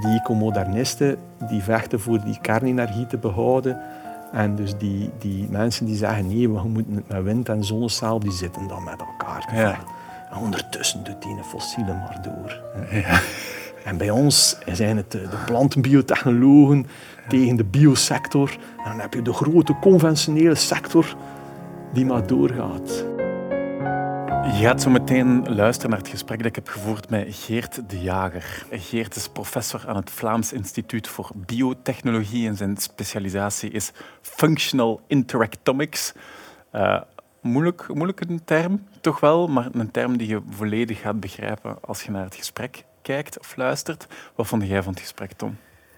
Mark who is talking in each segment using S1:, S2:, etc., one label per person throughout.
S1: Die ecomodernisten die vechten voor die kernenergie te behouden. En dus die, die mensen die zeggen nee, we moeten het met wind en zonnecel, die zitten dan met elkaar
S2: Ja.
S1: En ondertussen doet die een fossiele maar door.
S2: Ja.
S1: En bij ons zijn het de de plantenbiotechnologen tegen de biosector. En dan heb je de grote conventionele sector die maar doorgaat.
S2: Je gaat zo meteen luisteren naar het gesprek dat ik heb gevoerd met Geert de Jager. Geert is professor aan het Vlaams Instituut voor Biotechnologie en zijn specialisatie is Functional Interactomics. Eh, moeilijk, moeilijk een term, toch wel, maar een term die je volledig gaat begrijpen als je naar het gesprek kijkt of luistert. Wat vond jij van het gesprek, Tom?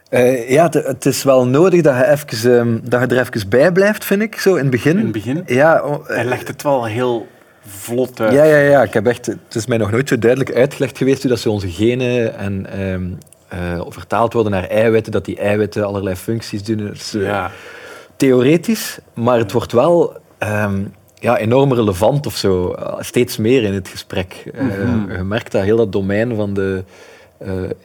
S3: Eh, ja, het, is wel nodig dat je, even, ehm, dat je er even bij blijft, vind ik, zo in het begin.
S2: In het begin?
S3: Ja, oh,
S2: Hij legt het wel heel vlot uit.
S3: ja, ja, ja. Ik heb echt, het is mij nog nooit zo duidelijk uitgelegd geweest hoe dat ze onze genen en, ehm, eh, vertaald worden naar eiwitten, dat die eiwitten allerlei functies doen.
S2: Ja.
S3: theoretisch, maar het wordt wel ehm, ja, enorm relevant of zo. Eh, Steeds meer in het gesprek.
S2: Mhm.
S3: je merkt dat heel dat domein van de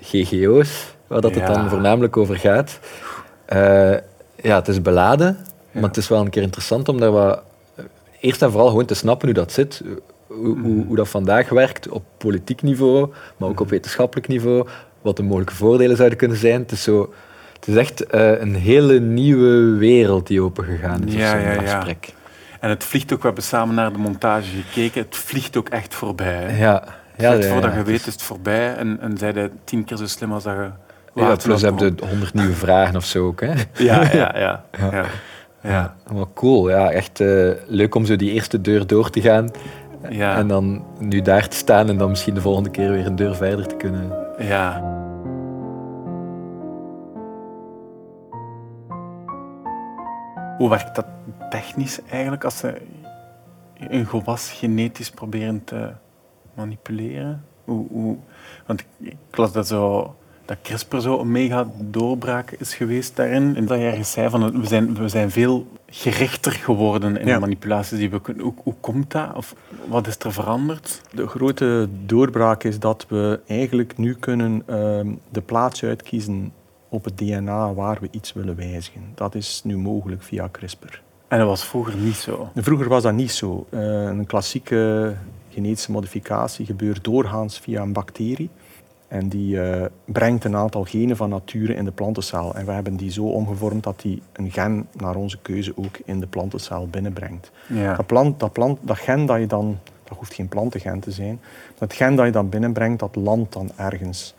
S3: GGO's, waar dat het dan voornamelijk over gaat. ja, het is beladen, maar het is wel een keer interessant om daar wat... Eerst en vooral gewoon te snappen hoe dat zit. Hoe, hoe, hoe dat vandaag werkt op politiek niveau, maar ook op wetenschappelijk niveau. Wat de mogelijke voordelen zouden kunnen zijn. Het is, zo, het is echt eh, een hele nieuwe wereld die opengegaan is
S2: Ja, ja,
S3: dat
S2: ja.
S3: gesprek.
S2: En het vliegt ook, we hebben samen naar de montage gekeken, het vliegt ook echt voorbij. hè.
S3: Ja, ja,
S2: voordat je weet is het voorbij en, en zij de tien keer zo slim als dat je...
S3: Ja, plus
S2: op
S3: heb je honderd nieuwe vragen of zo ook. Hè.
S2: Ja, ja, ja. ja. Ja.
S3: Maar cool, ja, echt eh, leuk om zo die eerste deur door te gaan.
S2: Ja.
S3: En dan nu daar te staan en dan misschien de volgende keer weer een deur verder te kunnen.
S2: ja. Hoe werkt dat technisch eigenlijk als ze een gewas genetisch proberen te manipuleren? Hoe, hoe, want ik, ik las dat, zo, dat CRISPR zo een mega doorbraak is geweest daarin. En dat je ergens zei van we zijn, we zijn veel gerichter geworden in
S1: Ja.
S2: de manipulaties die we kunnen. Hoe, hoe komt dat? Of wat is er veranderd?
S1: De grote doorbraak is dat we eigenlijk nu kunnen ehm, de plaats uitkiezen op het DNA waar we iets willen wijzigen. Dat is nu mogelijk via CRISPR.
S2: En dat was vroeger niet zo.
S1: Vroeger was dat niet zo. Eh, een klassieke genetische modificatie gebeurt doorgaans via een bacterie. En die eh, brengt een aantal genen van nature in de plantencel. En we hebben die zo omgevormd dat die een gen naar onze keuze ook in de plantencel binnenbrengt.
S2: Ja.
S1: Dat, plant, dat, plant, dat gen dat je dan, dat hoeft geen plantengen te zijn, dat gen dat je dan binnenbrengt, dat landt dan ergens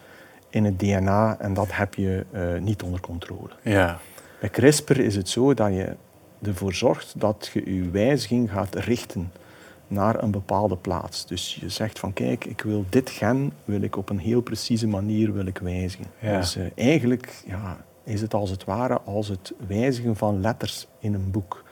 S1: in het DNA en dat heb je eh, niet onder controle.
S2: ja.
S1: Bij CRISPR is het zo dat je ervoor zorgt dat je je wijziging gaat richten naar een bepaalde plaats. Dus je zegt van kijk, ik wil dit gen wil ik op een heel precieze manier wil ik wijzigen.
S2: Ja.
S1: Dus eh, eigenlijk ja, is het als het ware als het wijzigen van letters in een boek.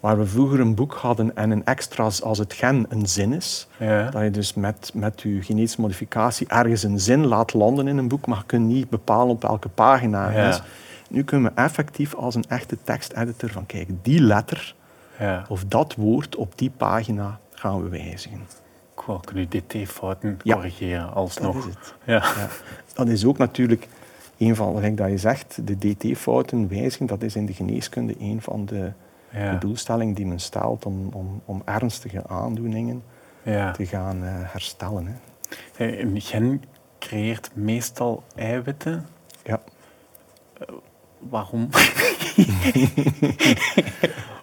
S1: Waar we vroeger een boek hadden en een extra's als het gen een zin is,
S2: Ja.
S1: dat je dus met, met je genetische modificatie ergens een zin laat landen in een boek, maar je kunt niet bepalen op welke pagina het
S2: Ja.
S1: is. Nu kunnen we effectief als een echte teksteditor van kijk, die letter
S2: ja.
S1: of dat woord op die pagina gaan we wijzigen.
S2: Cool, kun je dt-fouten
S1: Ja.
S2: corrigeren alsnog.
S1: Dat is het.
S2: Ja.
S1: Ja. Dat is ook natuurlijk een van, gelijk dat je zegt, de dt-fouten wijzigen, dat is in de geneeskunde een van de,
S2: Ja.
S1: de doelstellingen die men stelt om, om, om ernstige aandoeningen
S2: Ja.
S1: te gaan eh, herstellen. Hè.
S2: Hey, Een gen creëert meestal eiwitten.
S1: Ja.
S2: Waarom?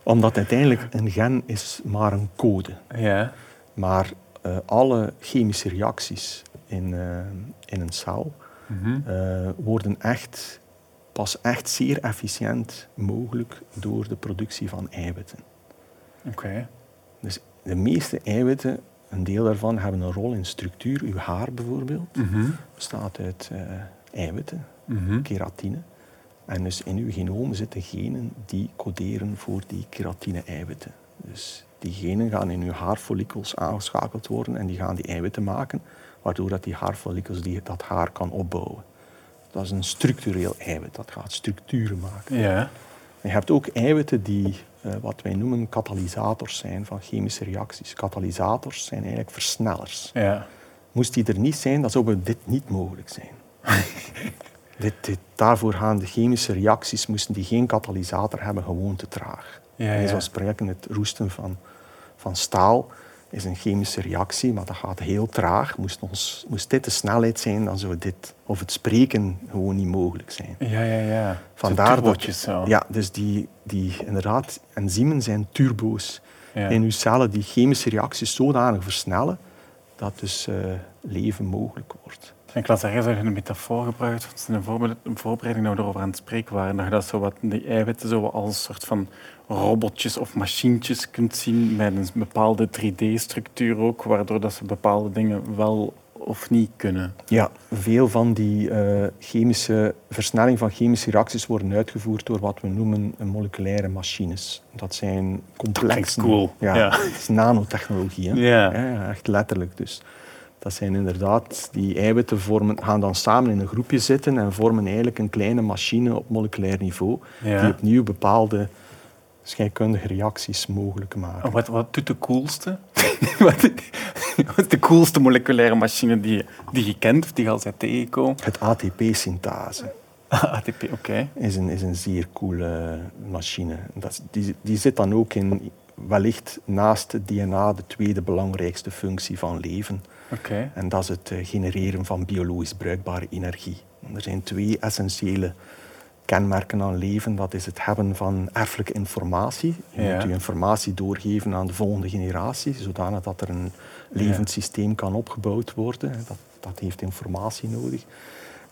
S1: Omdat uiteindelijk een gen is maar een code.
S2: ja.
S1: Maar eh, alle chemische reacties in, eh, in een cel
S2: Mhm.
S1: eh, worden echt, pas echt zeer efficiënt mogelijk door de productie van eiwitten.
S2: Oké.
S1: Dus de meeste eiwitten, een deel daarvan, hebben een rol in structuur. Uw haar bijvoorbeeld
S2: Mhm.
S1: bestaat uit eiwitten,
S2: Mhm.
S1: keratine. En dus in uw genoom zitten genen die coderen voor die keratine-eiwitten. Dus die genen gaan in uw haarfollikels aangeschakeld worden en die gaan die eiwitten maken, waardoor dat die haarfollikels die, dat haar kan opbouwen. Dat is een structureel eiwit, dat gaat structuren maken.
S2: Ja.
S1: Je hebt ook eiwitten die eh, wat wij noemen katalysators zijn van chemische reacties. Katalysators zijn eigenlijk versnellers.
S2: Ja.
S1: Moest die er niet zijn, dan zou dit niet mogelijk zijn. Dit, dit, daarvoor gaan de chemische reacties, moesten die geen katalysator hebben, gewoon te traag.
S2: Ja,
S1: zoals spreken, het roesten van, van staal is een chemische reactie, maar dat gaat heel traag. Moest, ons, moest dit de snelheid zijn, dan zou dit, of het spreken gewoon niet mogelijk zijn.
S2: Ja, ja, ja.
S1: Vandaar dat,
S2: zo.
S1: ja, dus die, die inderdaad, enzymen zijn turbo's
S2: Ja.
S1: in uw cellen die chemische reacties zodanig versnellen dat dus eh, leven mogelijk wordt.
S2: Las ergens dat een metafoor gebruikt, in een voorbereiding dat we erover aan het spreken waren, dat je dat zo wat, die eiwitten zo als soort van robotjes of machientjes kunt zien met een bepaalde 3D-structuur ook, waardoor dat ze bepaalde dingen wel of niet kunnen.
S1: Ja, veel van die eh, chemische versnelling van chemische reacties worden uitgevoerd door wat we noemen moleculaire machines. Dat zijn complexe.
S2: cool.
S1: Ja,
S2: Ja.
S1: Het is nanotechnologie. Hè?
S2: Ja.
S1: ja, echt letterlijk. Dus dat zijn inderdaad die eiwitten vormen, gaan dan samen in een groepje zitten en vormen eigenlijk een kleine machine op moleculair niveau
S2: Ja.
S1: die opnieuw bepaalde scheikundige reacties mogelijk maken.
S2: En Wat, wat doet de coolste? wat, wat is de coolste moleculaire machine die, je- die je kent of die je al bent tegengekomen?
S1: Het ATP-synthase.
S2: ATP, oké.
S1: is een, is een zeer coole machine. Dat, die, die zit dan ook in, wellicht naast het DNA, de tweede belangrijkste functie van leven. En dat is het eh, genereren van biologisch bruikbare energie. Er zijn twee essentiële kenmerken aan leven. Dat is het hebben van erfelijke informatie. Je
S2: Ja.
S1: moet je informatie doorgeven aan de volgende generatie, zodanig dat er een levend systeem kan opgebouwd worden. Dat, dat heeft informatie nodig.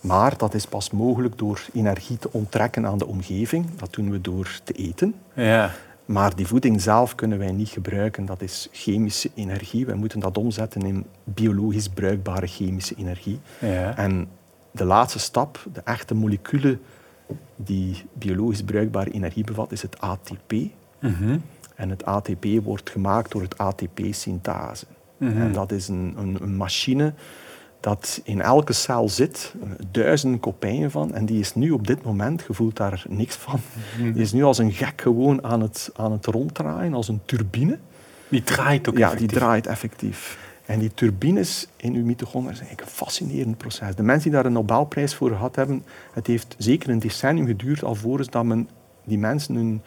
S1: Maar dat is pas mogelijk door energie te onttrekken aan de omgeving. Dat doen we door te eten.
S2: Ja.
S1: Maar die voeding zelf kunnen wij niet gebruiken. Dat is chemische energie. Wij moeten dat omzetten in biologisch bruikbare chemische energie.
S2: Ja.
S1: En de laatste stap, de echte moleculen die biologisch bruikbare energie bevat, is het ATP.
S2: Mhm.
S1: En het ATP wordt gemaakt door het ATP-synthase.
S2: Mhm.
S1: En dat is een, een, een machine dat in elke cel zit, eh, duizenden kopieën van. En die is nu op dit moment, je voelt daar niks van,
S2: Mhm.
S1: die is nu als een gek gewoon aan het, aan het ronddraaien, als een turbine.
S2: Die draait ook
S1: Ja,
S2: effectief.
S1: die draait effectief. En die turbines in uw mitochondriën zijn eigenlijk een fascinerend proces. De mensen die daar een Nobelprijs voor gehad hebben, het heeft zeker een decennium geduurd alvorens dat men die mensen hun,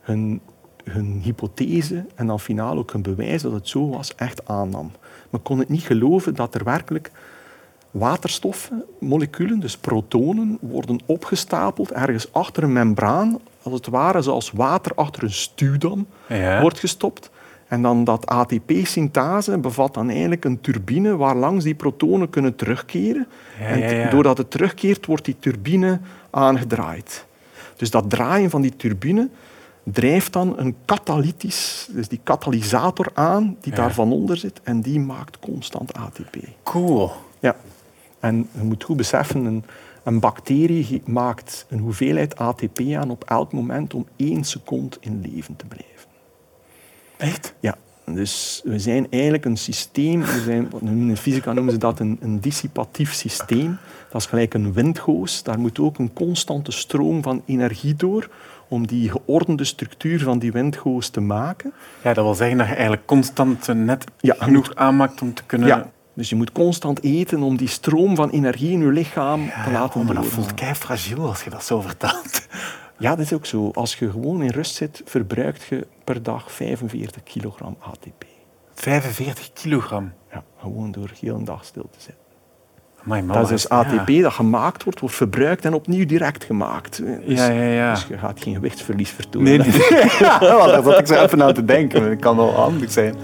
S1: hun, hun hypothese en dan finaal ook hun bewijs dat het zo was, echt aannam. Men kon het niet geloven dat er werkelijk waterstoffen, moleculen, dus protonen, worden opgestapeld ergens achter een membraan, als het ware zoals water achter een stuwdam
S2: Ja.
S1: wordt gestopt. En dan dat ATP-synthase bevat dan eigenlijk een turbine waar langs die protonen kunnen terugkeren.
S2: Ja,
S1: en
S2: ja,
S1: doordat het terugkeert, wordt die turbine aangedraaid. Dus dat draaien van die turbine drijft dan een katalytisch, dus die katalysator aan die daar van onder zit en die maakt constant ATP.
S2: Cool.
S1: Ja. En je moet goed beseffen, een, een bacterie maakt een hoeveelheid ATP aan op elk moment om één seconde in leven te blijven.
S2: Echt?
S1: Ja, dus we zijn eigenlijk een systeem, we zijn, in fysica noemen ze dat een, een dissipatief systeem. Dat is gelijk een windgoos. Daar moet ook een constante stroom van energie door om die geordende structuur van die windgoos te maken.
S2: Ja, dat wil zeggen dat je eigenlijk constant net
S1: Ja,
S2: genoeg aanmaakt om te kunnen...
S1: Ja, dus je moet constant eten om die stroom van energie in je lichaam te laten
S2: oh, maar dat voelt kei fragiel als je dat zo vertelt.
S1: Ja, dat is ook zo. Als je gewoon in rust zit, verbruikt je per dag 45 kilogram ATP.
S2: 45 kilogram.
S1: Ja, gewoon door heel een dag stil te zitten.
S2: Amai, mama,
S1: dat is dus
S2: ja.
S1: ATP dat gemaakt wordt, wordt verbruikt en opnieuw direct gemaakt. Dus,
S2: Ja, ja, ja.
S1: dus je gaat geen gewichtsverlies vertonen.
S2: Nee, nee. ja, daar zat ik zo even aan te denken. Dat kan wel handig zijn.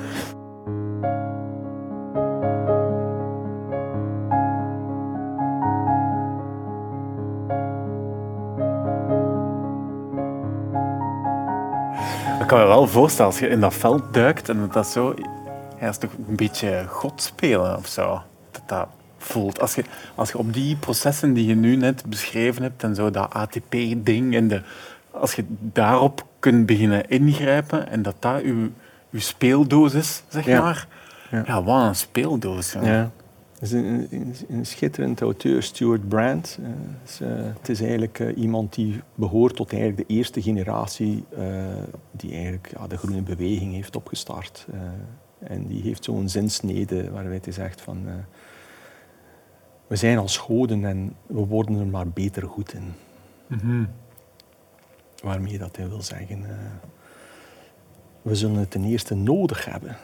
S2: Ik kan me wel voorstellen, als je in dat veld duikt en dat, zo... Dat is toch een beetje God spelen of zo. Dat dat voelt. Als je, als je op die processen die je nu net beschreven hebt en zo, dat ATP-ding en de... Als je daarop kunt beginnen ingrijpen en dat dat je, je speeldoos is, zeg
S1: Ja.
S2: maar.
S1: Ja.
S2: Ja, wat een speeldoos. Ja.
S1: Ja. Is een, een, een schitterend auteur, Stuart Brand. Eh, het, is, eh, het is eigenlijk eh, iemand die behoort tot eigenlijk de eerste generatie die eigenlijk ja, de groene beweging heeft opgestart. En die heeft zo'n zinsnede waarbij hij zegt van... we zijn als goden en we worden er maar beter goed in.
S2: Mhm.
S1: Waarmee dat hij wil zeggen, we zullen het ten eerste nodig hebben,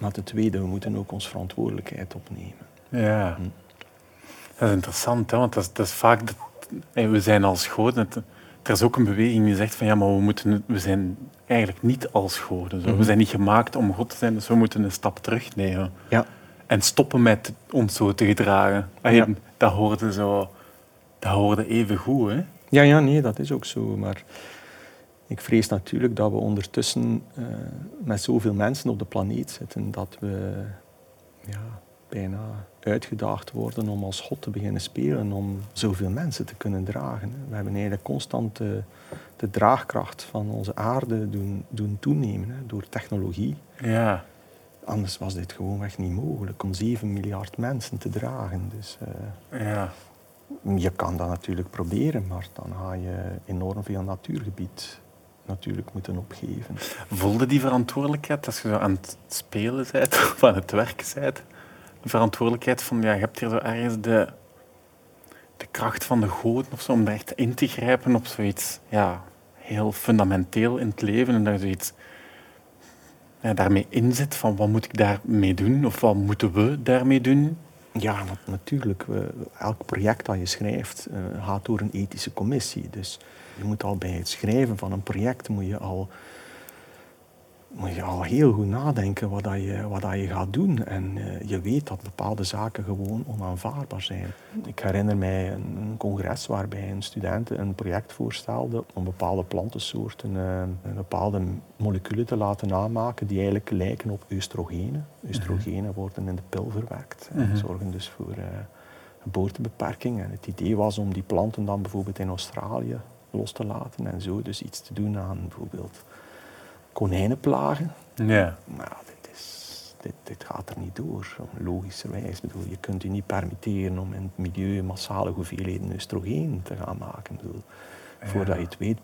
S1: maar ten tweede, we moeten ook onze verantwoordelijkheid opnemen.
S2: Ja. Dat is interessant, hè? want dat is, dat is vaak... Dat, we zijn als goden... Er is ook een beweging die zegt van ja, maar we, moeten, we zijn eigenlijk niet als goden. Zo. We
S1: Mhm.
S2: zijn niet gemaakt om God te zijn, dus we moeten een stap terugnemen.
S1: Ja,
S2: En stoppen met ons zo te gedragen. Allee,
S1: Ja.
S2: Dat hoorde zo... Dat hoorde even goed, hè?
S1: Ja, ja, nee, dat is ook zo. Maar ik vrees natuurlijk dat we ondertussen eh, met zoveel mensen op de planeet zitten dat we ja, bijna uitgedaagd worden om als God te beginnen spelen, om zoveel mensen te kunnen dragen. We hebben eigenlijk constant de, de draagkracht van onze aarde doen, doen toenemen hè, door technologie.
S2: Ja.
S1: Anders was dit gewoonweg niet mogelijk om 7 miljard mensen te dragen. Dus, eh,
S2: Ja.
S1: je kan dat natuurlijk proberen, maar dan ga je enorm veel natuurgebied natuurlijk moeten opgeven.
S2: Voelde die verantwoordelijkheid als je zo aan het spelen bent of aan het werken bent? De verantwoordelijkheid van, ja, je hebt hier zo ergens de, de kracht van de goden of zo, om daar echt in te grijpen op zoiets ja, heel fundamenteel in het leven en dat je zoiets ja, daarmee inzet van wat moet ik daarmee doen of wat moeten we daarmee doen?
S1: Ja, na- natuurlijk. Elk project dat je schrijft eh, gaat door een ethische commissie. Dus je moet al bij het schrijven van een project moet je al, moet je al heel goed nadenken wat, dat je, wat dat je gaat doen. En eh, je weet dat bepaalde zaken gewoon onaanvaardbaar zijn. Ik herinner mij een, een congres waarbij een student een project voorstelde om bepaalde plantensoorten eh, bepaalde moleculen te laten namaken die eigenlijk lijken op oestrogenen. Oestrogenen worden in de pil verwerkt en
S2: Mhm.
S1: zorgen dus voor eh, geboortebeperking. En het idee was om die planten dan bijvoorbeeld in Australië los te laten en zo dus iets te doen aan bijvoorbeeld konijnenplagen.
S2: Ja.
S1: Maar dit, is, dit, dit gaat er niet door, logischerwijs. Ik bedoel, je kunt u niet permitteren om in het milieu massale hoeveelheden oestrogeen te gaan maken. Ik bedoel, Voordat je het weet,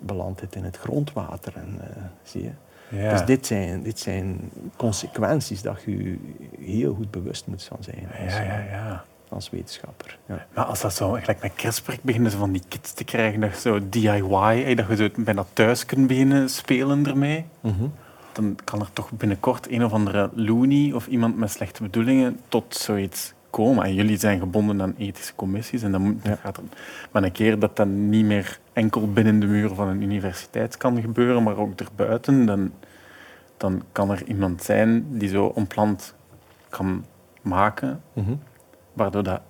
S1: belandt het in het grondwater. En, eh, zie je?
S2: Ja.
S1: Dus dit zijn, dit zijn consequenties dat je je heel goed bewust moet van zijn
S2: ja, ja, ja.
S1: Als wetenschapper. Ja.
S2: Maar als dat zo, gelijk met CRISPR, beginnen ze van die kits te krijgen, dat je zo DIY, dat je zo bijna thuis kunt beginnen spelen ermee.
S1: Mhm.
S2: dan kan er toch binnenkort een of andere loony of iemand met slechte bedoelingen tot zoiets komen. En jullie zijn gebonden aan ethische commissies. En dan moet,
S1: Ja.
S2: gaat er, maar een keer dat dat niet meer enkel binnen de muren van een universiteit kan gebeuren, maar ook erbuiten, dan, dan kan er iemand zijn die zo een plant kan maken,
S1: Mhm.
S2: Waardoor dat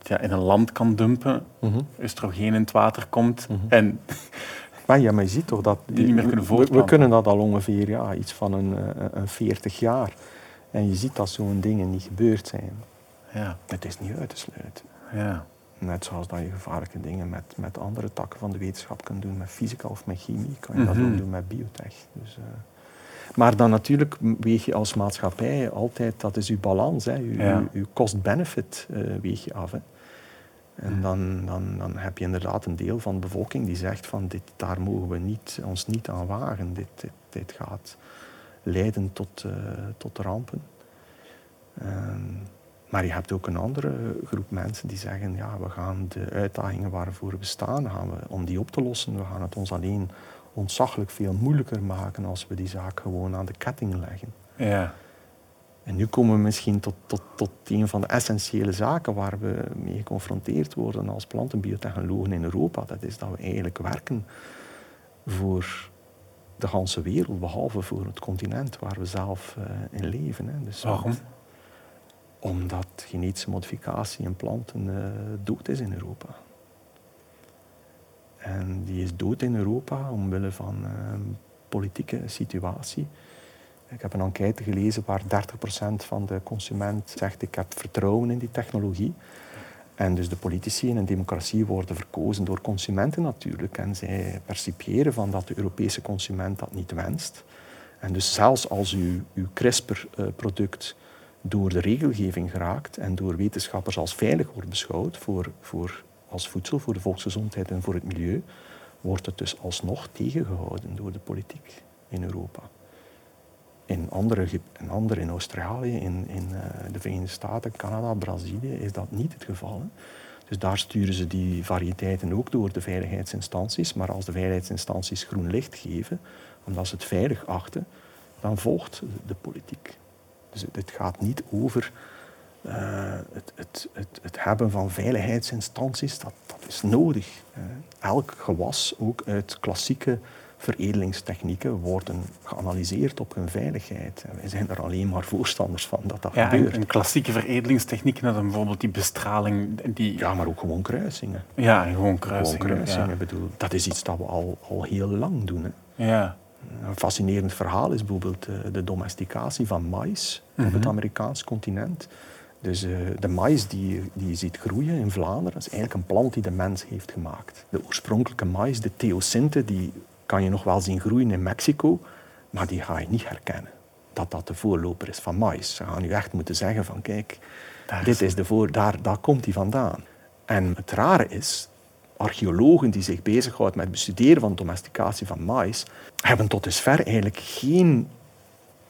S2: ja, in een land kan dumpen,
S1: Mhm.
S2: oestrogeen in het water komt
S1: Mhm.
S2: en
S1: Maar ja, maar je ziet toch dat...
S2: Die niet meer kunnen
S1: we- we, we
S2: voortplanten.
S1: kunnen dat al ongeveer ja, iets van een, eh, een 40 jaar. En je ziet dat zo'n dingen niet gebeurd zijn.
S2: ja,
S1: Het is niet uit te sluiten.
S2: ja.
S1: Net zoals dat je gevaarlijke dingen met, met andere takken van de wetenschap kunt doen, met fysica of met chemie, kan je dat
S2: Mhm.
S1: ook doen met biotech. Dus, eh, maar dan natuurlijk weeg je als maatschappij altijd, dat is uw balans, hè, uw,
S2: Ja.
S1: uw, uw cost-benefit eh, weeg je af. Hè. En dan, dan, dan heb je inderdaad een deel van de bevolking die zegt van dit, daar mogen we niet, ons niet aan wagen. Dit, dit, dit gaat leiden tot, eh, tot rampen. Ehm, maar je hebt ook een andere groep mensen die zeggen, ja, we gaan de uitdagingen waarvoor we staan, gaan we, om die op te lossen, we gaan het ons alleen ontzaglijk veel moeilijker maken als we die zaak gewoon aan de ketting leggen.
S2: ja.
S1: En nu komen we misschien tot, tot, tot een van de essentiële zaken waar we mee geconfronteerd worden als plantenbiotechnologen in Europa. Dat is dat we eigenlijk werken voor de hele wereld, behalve voor het continent waar we zelf eh, in leven. Hè. Dus
S2: Waarom?
S1: omdat genetische modificatie in planten eh, dood is in Europa. En die is dood in Europa omwille van een politieke situatie. Ik heb een enquête gelezen waar 30% van de consument zegt ik heb vertrouwen in die technologie. En dus de politici in een democratie worden verkozen door consumenten natuurlijk. En zij percipiëren van dat de Europese consument dat niet wenst. En dus zelfs als uw, uw CRISPR-product door de regelgeving geraakt en door wetenschappers als veilig wordt beschouwd voor, voor, als voedsel voor de volksgezondheid en voor het milieu, wordt het dus alsnog tegengehouden door de politiek in Europa. In andere, in, andere, in Australië, in, uh, de Verenigde Staten, Canada, Brazilië is dat niet het geval. Dus daar sturen ze die variëteiten ook door de veiligheidsinstanties. Maar als de veiligheidsinstanties groen licht geven, omdat ze het veilig achten, dan volgt de politiek. Dus het gaat niet over uh, het, het, het, het, hebben van veiligheidsinstanties. Dat, dat is nodig. elk gewas, ook uit klassieke veredelingstechnieken worden geanalyseerd op hun veiligheid. En wij zijn er alleen maar voorstanders van dat dat
S2: ja,
S1: gebeurt.
S2: Een klassieke veredelingstechnieken, dan bijvoorbeeld die bestraling. Die...
S1: Ja, maar ook gewoon kruisingen.
S2: Ja, gewoon kruisingen.
S1: Gewoon kruisingen bedoel, dat is iets dat we al, al heel lang doen. Hè.
S2: Ja.
S1: Een fascinerend verhaal is bijvoorbeeld de, de domesticatie van mais op het
S2: Mhm.
S1: Amerikaans continent. Dus uh, de mais die, die je ziet groeien in Vlaanderen, dat is eigenlijk een plant die de mens heeft gemaakt. De oorspronkelijke mais, de theosinte, die kan je nog wel zien groeien in Mexico, maar die ga je niet herkennen. Dat dat de voorloper is van mais. Ze gaan nu echt moeten zeggen van kijk,
S2: Daar
S1: dit is de voor, daar, daar komt hij vandaan. En het rare is, archeologen die zich bezighouden met het bestuderen van domesticatie van mais, hebben tot dusver eigenlijk geen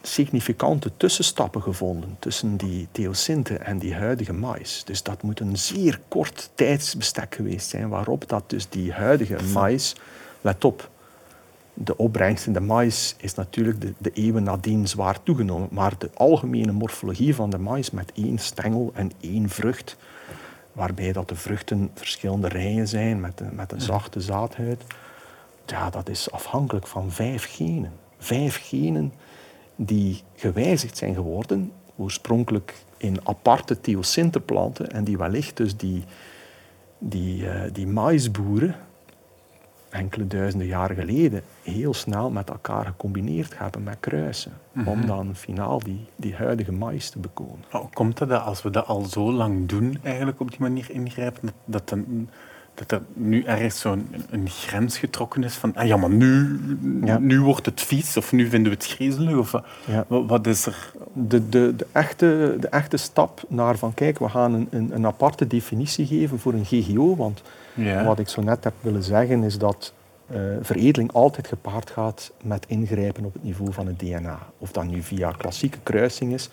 S1: significante tussenstappen gevonden tussen die theosinte en die huidige mais. Dus dat moet een zeer kort tijdsbestek geweest zijn waarop dat dus die huidige mais, let op, de opbrengst in de mais is natuurlijk de, de eeuwen nadien zwaar toegenomen, maar de algemene morfologie van de mais met één stengel en één vrucht, waarbij dat de vruchten verschillende rijen zijn met een, met een zachte zaadhuid, ja, dat is afhankelijk van vijf genen. Vijf genen die gewijzigd zijn geworden, oorspronkelijk in aparte theosinteplanten en die wellicht dus die, die, uh, die maïsboeren enkele duizenden jaren geleden heel snel met elkaar gecombineerd hebben met kruisen, mm -hmm. om dan finaal die, die huidige mais te bekomen.
S2: Hoe komt het dat als we dat al zo lang doen, eigenlijk op die manier ingrijpen, dat, dat, een, dat er nu ergens zo'n een grens getrokken is van, ah ja, maar nu, ja. nu wordt het vies of nu vinden we het griezelig? Of ja. wat, wat, is er?
S1: De, de, de, echte, de echte stap naar van, kijk, we gaan een, een, een aparte definitie geven voor een GGO, want ja. wat ik zo net heb willen zeggen is dat uh, veredeling altijd gepaard gaat met ingrijpen op het niveau van het DNA. Of dat nu via klassieke kruising is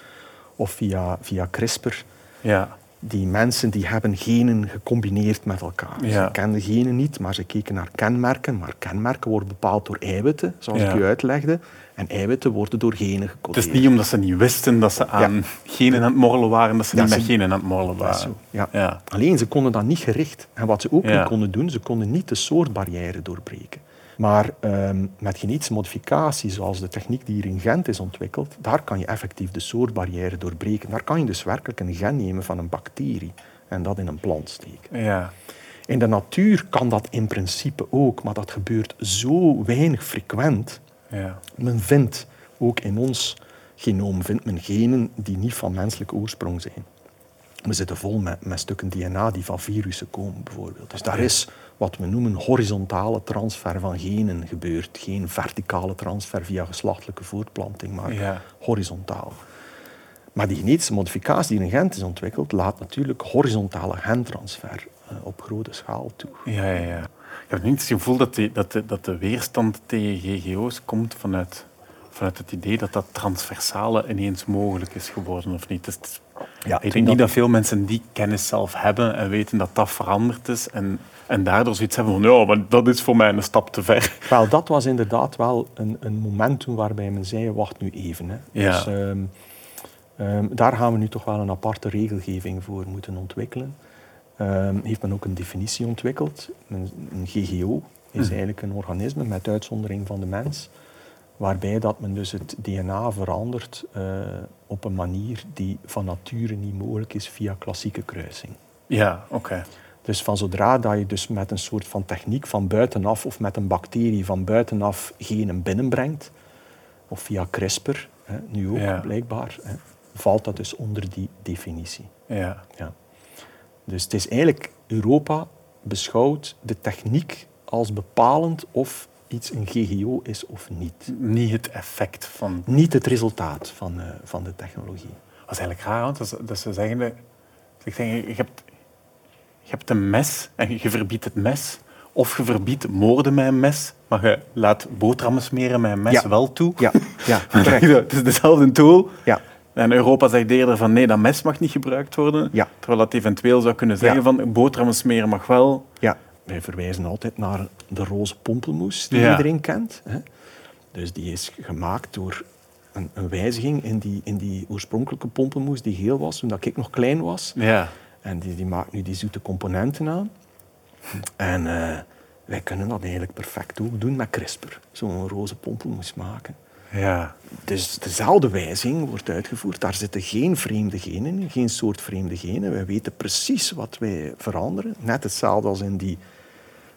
S1: of via, via CRISPR.
S2: Ja
S1: die mensen die hebben genen gecombineerd met elkaar.
S2: Ja.
S1: Ze kenden genen niet, maar ze keken naar kenmerken. Maar kenmerken worden bepaald door eiwitten, zoals
S2: Ja.
S1: ik u uitlegde. En eiwitten worden door genen
S2: Het
S1: gecodeerd.
S2: is niet omdat ze niet wisten dat ze aan genen aan het morrelen waren, dat ze
S1: Ja,
S2: niet met genen aan het morrelen
S1: Dat
S2: waren.
S1: Alleen ze konden dat niet gericht. En wat ze ook niet konden doen, ze konden niet de soortbarrière doorbreken. Maar ehm, met genetische modificatie, zoals de techniek die hier in Gent is ontwikkeld, daar kan je effectief de soortbarrière doorbreken. Daar kan je dus werkelijk een gen nemen van een bacterie en dat in een plant steken.
S2: Ja.
S1: In de natuur kan dat in principe ook, maar dat gebeurt zo weinig frequent.
S2: Ja.
S1: Men vindt, ook in ons genoom, vindt men genen die niet van menselijke oorsprong zijn. We zitten vol met, met stukken DNA die van virussen komen, bijvoorbeeld. Dus daar is wat we noemen horizontale transfer van genen gebeurd. Geen verticale transfer via geslachtelijke voortplanting, maar
S2: Ja.
S1: horizontaal. Maar die genetische modificatie die in Gent is ontwikkeld, laat natuurlijk horizontale gentransfer eh, op grote schaal toe.
S2: Ja, ja, ja. Ik heb niet het gevoel dat, die, dat, de, dat de weerstand tegen GGO's komt vanuit, vanuit het idee dat dat transversale ineens mogelijk is geworden, of niet? Dus het is-
S1: Ja,
S2: ik denk niet
S1: dat-
S2: veel mensen die kennis zelf hebben en weten dat dat veranderd is en, en daardoor zoiets hebben van ja, maar dat is voor mij een stap te ver.
S1: Wel, dat was inderdaad wel een, een moment toen waarbij men zei, wacht nu even. Hè.
S2: Ja.
S1: Dus, ehm, ehm, daar gaan we nu toch wel een aparte regelgeving voor moeten ontwikkelen. Ehm, heeft men ook een definitie ontwikkeld. Een, een GGO is
S2: Mhm.
S1: eigenlijk een organisme met uitzondering van de mens, waarbij dat men dus het DNA verandert eh, op een manier die van nature niet mogelijk is via klassieke kruising.
S2: Ja, oké.
S1: Dus van zodra dat je dus met een soort van techniek van buitenaf of met een bacterie van buitenaf genen binnenbrengt, of via CRISPR, hè, nu ook
S2: Ja.
S1: blijkbaar, hè, valt dat dus onder die definitie.
S2: Ja.
S1: Ja. Dus het is eigenlijk, Europa beschouwt de techniek als bepalend of iets een GGO is of niet.
S2: Niet het effect van
S1: Niet het resultaat van, eh, van de technologie.
S2: Dat is eigenlijk raar, want dat, ze- dat ze zeggen... dat- Ze zeggen, je hebt, je hebt een mes en je verbiedt het mes of je verbiedt moorden met een mes, maar je laat boterhammen smeren met een mes
S1: Ja.
S2: wel toe.
S1: Ja, ja,
S2: het is dezelfde tool.
S1: Ja,
S2: En Europa zegt eerder van nee, dat mes mag niet gebruikt worden.
S1: Ja.
S2: Terwijl dat eventueel zou kunnen zeggen
S1: Ja.
S2: van boterhammen smeren mag wel.
S1: ja. Wij verwijzen altijd naar de roze pompelmoes die
S2: Ja.
S1: iedereen kent. Hè. Dus die is gemaakt door een, een wijziging in die, in die oorspronkelijke pompelmoes die geel was toen dat ik nog klein was.
S2: Ja.
S1: En die, die maakt nu die zoete componenten aan. En eh, wij kunnen dat eigenlijk perfect ook doen met CRISPR. Zo'n roze pompelmoes maken.
S2: Ja.
S1: Dus dezelfde wijziging wordt uitgevoerd. Daar zitten geen vreemde genen in, geen soort vreemde genen. Wij weten precies wat wij veranderen. Net hetzelfde als in die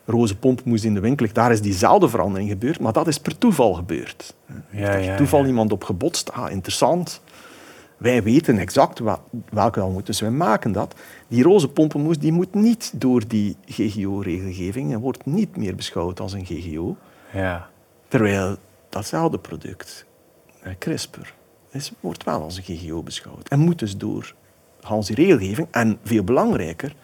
S1: roze pompelmoes in de winkel. Daar is diezelfde verandering gebeurd, maar dat is per toeval gebeurd.
S2: Ja,
S1: er
S2: ja,
S1: toeval
S2: ja.
S1: iemand op gebotst. Ah, interessant. Wij weten exact wa- welke dat moet, dus wij maken dat. Die roze pompelmoes die moet niet door die GGO-regelgeving en wordt niet meer beschouwd als een GGO.
S2: Ja.
S1: Terwijl datzelfde product, eh, CRISPR, is, wordt wel als een GGO beschouwd. En moet dus door Hans die regelgeving, en veel belangrijker,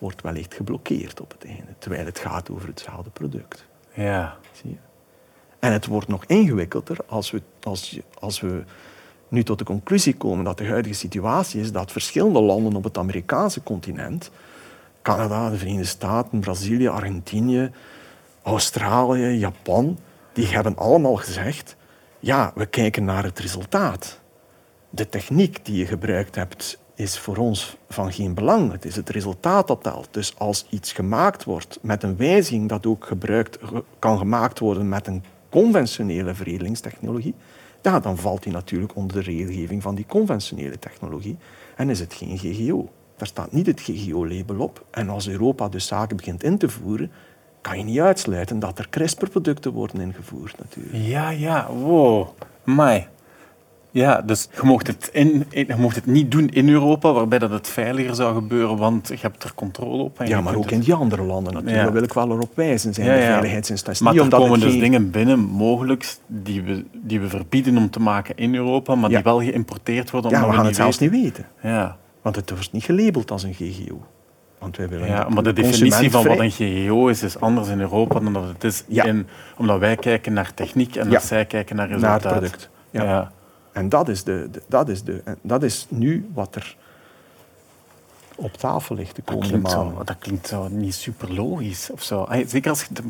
S1: wordt wellicht geblokkeerd op het einde. Terwijl het gaat over hetzelfde product.
S2: Ja.
S1: Zie je? En het wordt nog ingewikkelder als we, als, als we nu tot de conclusie komen dat de huidige situatie is dat verschillende landen op het Amerikaanse continent, Canada, de Verenigde Staten, Brazilië, Argentinië, Australië, Japan, die hebben allemaal gezegd, ja, we kijken naar het resultaat. De techniek die je gebruikt hebt is voor ons van geen belang. Het is het resultaat dat telt. Dus als iets gemaakt wordt met een wijziging dat ook gebruikt, ge- kan gemaakt worden met een conventionele veredelingstechnologie, ja, dan valt die natuurlijk onder de regelgeving van die conventionele technologie en is het geen GGO. Daar staat niet het GGO-label op. En als Europa dus zaken begint in te voeren, kan je niet uitsluiten dat er CRISPR-producten worden ingevoerd natuurlijk.
S2: Ja, ja. Wow. Mai. Ja, dus je mocht, het in, je mocht het niet doen in Europa, waarbij dat het veiliger zou gebeuren, want je hebt er controle op. en
S1: Ja, maar ook
S2: het-
S1: in die andere landen natuurlijk.
S2: Ja.
S1: Daar wil ik wel erop wijzen. Zijn
S2: Ja,
S1: de veiligheidsinstanties.
S2: Maar
S1: Niet
S2: er
S1: omdat
S2: komen dus
S1: geen-
S2: dingen binnen, mogelijk, die we, die we verbieden om te maken in Europa, maar die wel geïmporteerd worden
S1: Ja,
S2: omdat
S1: we gaan het zelfs
S2: weten.
S1: niet weten.
S2: Ja.
S1: Want het wordt niet gelabeld als een GGO. Want wij willen
S2: ja, maar de
S1: de
S2: definitie van wat een GGO is, is anders in Europa dan dat het is in... Omdat wij kijken naar techniek en dat zij kijken naar resultaat.
S1: naar het product. Ja. En dat is, de, de- dat, is de, dat is nu wat er op tafel ligt de
S2: Dat
S1: komende
S2: klinkt, zo, dat klinkt zo niet super logisch of zo. Zeker als de,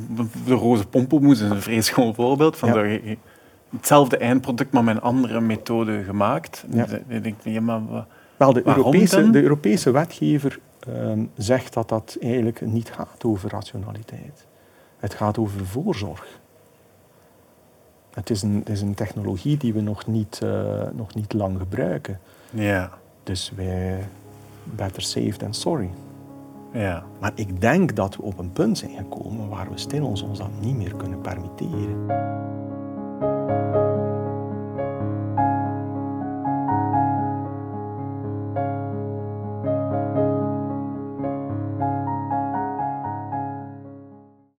S2: de roze pompelmoes is een vrij schoon voorbeeld van
S1: Ja.
S2: hetzelfde eindproduct, maar met een andere methode gemaakt.
S1: Ja.
S2: Dus ik denk, ja, maar
S1: Wel, de Europese, de Europese wetgever ehm, zegt dat dat eigenlijk niet gaat over rationaliteit. Het gaat over voorzorg. Het is een, het is een technologie die we nog niet, eh, nog niet lang gebruiken.
S2: ja,
S1: Dus wij, better safe than sorry.
S2: ja.
S1: Maar ik denk dat we op een punt zijn gekomen waar we stil ons, ons dat niet meer kunnen permitteren.